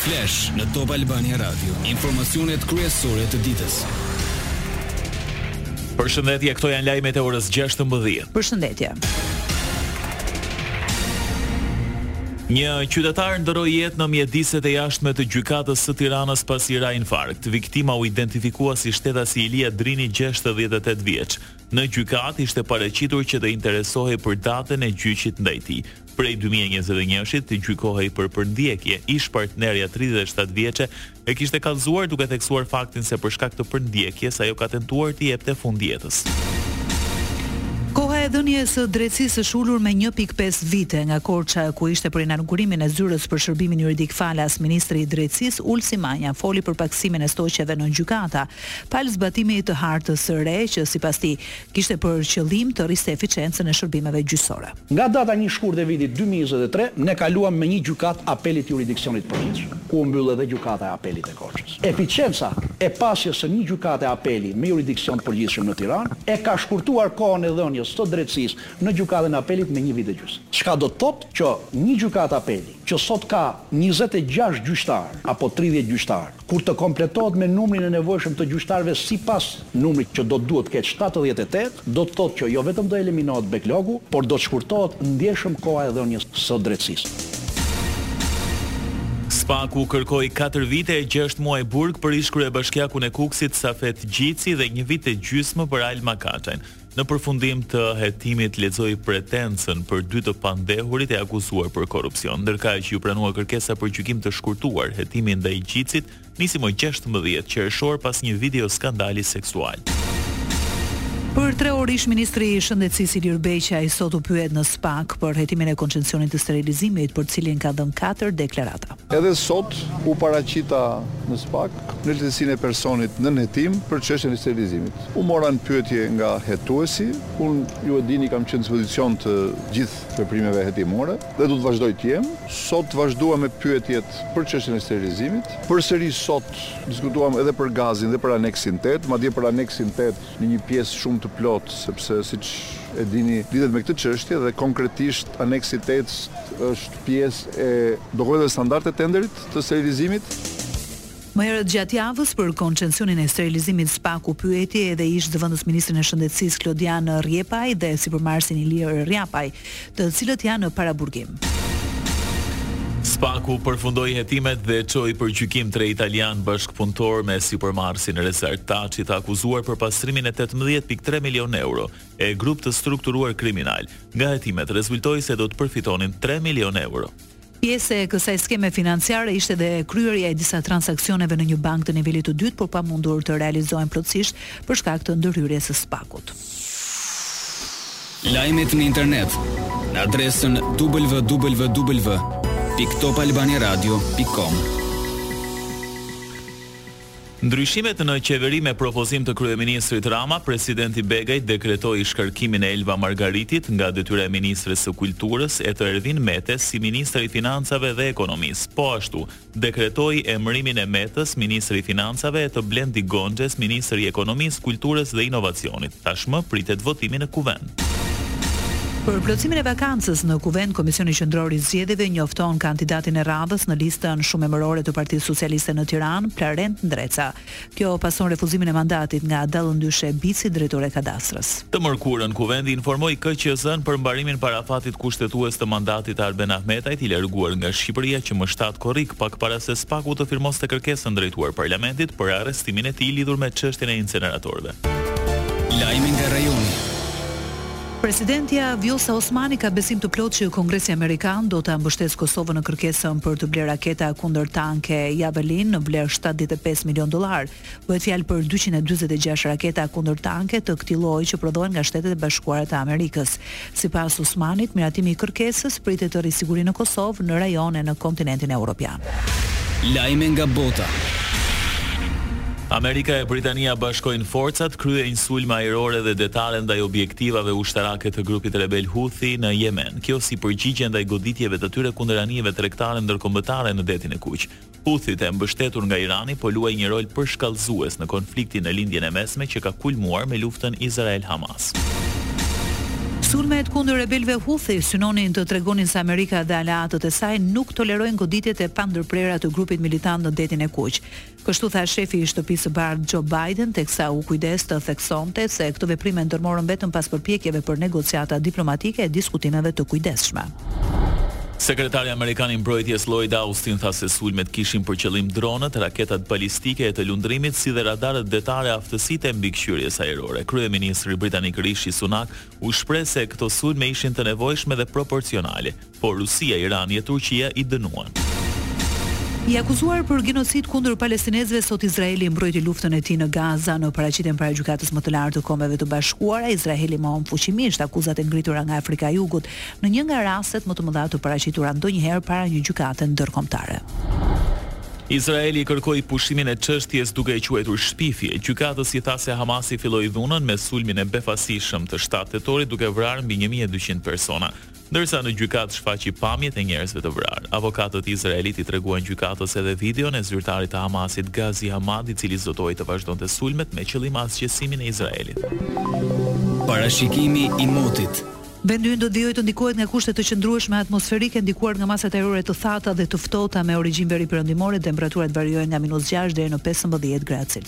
Flash në Top Albania Radio, informacionet kryesore të ditës. Përshëndetje, këto janë lajmet e orës 16. Përshëndetje. Një qytetar ndërroi jetë në mjediset e jashtme të gjykatës së Tiranës pasi ra në infarkt. Viktima u identifikua si shtetasi Ilia Drini 68 vjeç. Në gjykatë ishte paraqitur që të interesohej për datën e gjyqit ndaj tij. Prej dy mijë e njëzet e njëshit gjykohej për përndjekje, ish-partnerja tridhjetë e shtatë vjeçe e kishte kallëzuar duke theksuar faktin se për shkak të përndjekjes ajo ka tentuar t'i jepte fund jetës. Koha e dhënies së drejtësisë është ulur me një pikë pesë vite, nga Korça, ku ishte për inaugurimin e Zyrës për Shërbimin Juridik falas, ministri i Drejtësisë, Ulsi Manja, foli për pakësimin e stoqeve në gjykata, falë zbatimit të hartës së re, që sipas tij, kishte për qëllim të rriste efiçencën e shërbimeve gjyqësore. Nga data një shkurt e vitit dy mijë e njëzet e tre, ne kaluam me një gjykatë apeli të Juridiksionit të Përgjithshëm, ku u mbyll edhe Gjykata e Apelit e Korçës. Efiçenca e pasjes së një gjykate apeli me juridiksion të përgjithshëm në Tiranë, e ka shkurtuar kohën e dhënies së drejtësisë në Gjykatën e Apelit me një vit e gjysmë. Çka do të thotë që një gjykatë apeli, që sot ka njëzet e gjashtë gjyqtarë apo tridhjetë gjyqtarë, kur të kompletohet me numrin e nevojshëm të gjyqtarëve sipas numrit që do të duhet të ketë shtatëdhjetë e tetë, do të thotë që jo vetëm do eliminohet backlog-u, por do të shkurtohet ndjeshëm koha e dhënies së drejtësisë. SPAK-u kërkoi katër vite e gjashtë muaj burg për ish-kryebashkiakun e Kukësit, Safet Gjici dhe një vit e gjysmë për Alma Kaçin. Në përfundim të hetimit lexoi pretencën për dy të pandehurit e akuzuar për korrupsion. Ndërkaq iu pranua kërkesa për gjykim të shkurtuar. Hetimi ndaj Gjicit nisi më gjashtëmbëdhjetë qershor pas një video skandali seksual. Për tre orë ish-ministri i Shëndetësisë Ilir Beqaj sot u pyet në spak për hetimin e koncesionit të sterilizimit, për të cilin ka dhënë katër deklarata. Edhe sot u paraqita në spak në cilësinë e personit nën hetim për çështjen e sterilizimit. U mora në pyetje nga hetuesi, unë ju e dini kam qenë dispozicion të gjithë veprimeve hetimore dhe do të vazhdoj të jem. Sot vazhduam me pyetjet për çështjen e sterilizimit. Përsëri sot diskutuam edhe për gazin dhe për aneksin tetë, madje për aneksin tetë në një pjesë shumë të plotë, sepse siç e dini lidhet me këtë çështje dhe konkretisht aneksi tetë është pjesë e dokumenteve standarde të tenderit të sterilizimit. Më herët gjatë javës për koncesionin e sterilizimit SPAK-u pyeti edhe ish-zëvendës ministrin e Shëndetësisë Klodian Rrjepaj dhe sipërmarrësin Ilir Rrapaj. të cilët janë në paraburgim. SPAK-u përfundoi hetimet dhe çoi për gjykim tre italianë bashkëpunëtorë me sipërmarrësin Rezart Taçi të akuzuar për pastrimin e tetëmbëdhjetë pikë tre milionë euro e grup të strukturuar kriminal. Nga hetimet rezultoi se do të përfitonin tre milionë euro. Pjesë e kësaj skeme financiare ishte dhe kryerja e disa transaksioneve në një bankë të nivelit të dytë, por pa mundur të realizohen plotësisht për shkak të ndërhyrjes së SPAK-ut. Lajmet në internet në adresën www.topalbaniradio.com. Ndryshimet në Qeveri me propozim të kryeministrit Rama, presidenti Begaj dekretoi shkarkimin e Elva Margaritit nga detyra e ministres së Kulturës e të Ervin Metes si ministër i Financave dhe Ekonomisë. Po ashtu, dekretoi emërimin e Metes ministër i Financave e të Blendi Gonxhes ministër i Ekonomisë, Kulturës dhe Inovacionit. Tashmë pritet votimi në Kuvend. Për plotësimin e vakancës në Kuvend Komisioni Qendror i Zgjedhjeve njofton kandidatin e radhës në listën shumëemërore të Partisë Socialiste në Tiranë, Plarent Ndreca. Kjo pason refuzimin e mandatit nga Dallëndyshe Bici, drejtore e Kadastrës. Të mërkurën, Kuvendi informoi KQZ-në për mbarimin para afatit kushtetues të mandatit të Arben Ahmetajt, i larguar nga Shqipëria që më shtatë korrik, pak para se SPAK-u të firmoste kërkesën drejtuar Parlamentit për arrestimin e tij lidhur me çështjen e inceneratorëve. Lajme nga rajoni. Presidentja Vjosa Osmani ka besim të plotë që Kongresi amerikan do ta mbështesë Kosovën në kërkesën për të blerë raketa kundërtanke Javelin në vlerë shtatëdhjetë e pesë milionë dollarë. Bëhet fjalë për dyqind e dyzet e gjashtë raketa kundërtanke të këtij lloji që prodhohen nga Shtetet e Bashkuara të Amerikës. Sipas Osmanit, miratimi i kërkesës pritet të rrisë sigurinë në Kosovë, në rajon e në kontinentin europian. Lajme nga bota. Amerika e Britania bashkojnë forcat, kryejnë sulme ajrore dhe detare ndaj objektivave ushtarake të grupit rebel Houthi në Jemen. Kjo si përgjigje ndaj goditjeve të tyre kundër anijeve tregtare ndërkombëtare në Detin e Kuq. Houthi-të e mbështetur nga Irani po luajnë një rol përshkallëzues në konfliktin në Lindjen e Mesme që ka kulmuar me luftën Izrael-Hamas. Sulmet kundër rebelëve Houthi synonin të tregonin se Amerika dhe aleatët e saj nuk tolerojnë goditjet e pandërprera të grupit militant në Detin e Kuq. Kështu tha shefi i Shtëpisë së Bardhë Joe Biden, teksa u kujdes të theksonte se këto veprime u ndërmorën vetëm pas përpjekjeve për negociata diplomatike e diskutimeve të kujdesshme. Sekretari amerikan i Mbrojtjes Lloyd Austin tha se sulmet kishin për qëllim dronët, raketat balistike e të lundrimit, si dhe radarët detare e aftësitë e mbikëqyrjes ajrore. Kryeministri britanik Rishi Sunak u shpreh se këto sulme ishin të nevojshme dhe proporcionale, por Rusia, Irani e Turqia i dënuan. I akuzuar për genocid kundër palestinezëve sot Izraeli mbrojti luftën e tij në Gaza në paraqitjen para Gjykatës më të Lartë të Kombeve të Bashkuara, Izraeli mohon fuqimisht akuzat e ngritura nga Afrika e Jugut në një nga rastet më të mëdha të paraqitura ndonjëherë para një gjykate ndërkombëtare. Izraeli kërkoi pushimin e çështjes duke e quajtur shpifje. Gjykatës i tha se Hamasi filloi dhunën me sulmin e befasishëm të shtatë tetorit duke vrarë mbi një mijë e dyqind persona. Ndërsa në gjykatë shfaqi pamjet e njerëzve të vrarë. Avokatët izraelitë i treguan gjykatës edhe videon e zyrtarit të Hamasit, Ghazi Hamad, i cili zotohej të vazhdonte sulmet me qëllim asgjësimin e Izraelit. Parashikimi i motit. Vendi ynë do të vijojë të ndikohet nga kushte të qëndrueshme atmosferike, ndikuar nga masat ajrore të thata dhe të ftohta me origjinë veriperëndimore, temperaturat variojnë nga minus gjashtë deri në pesëmbëdhjetë gradë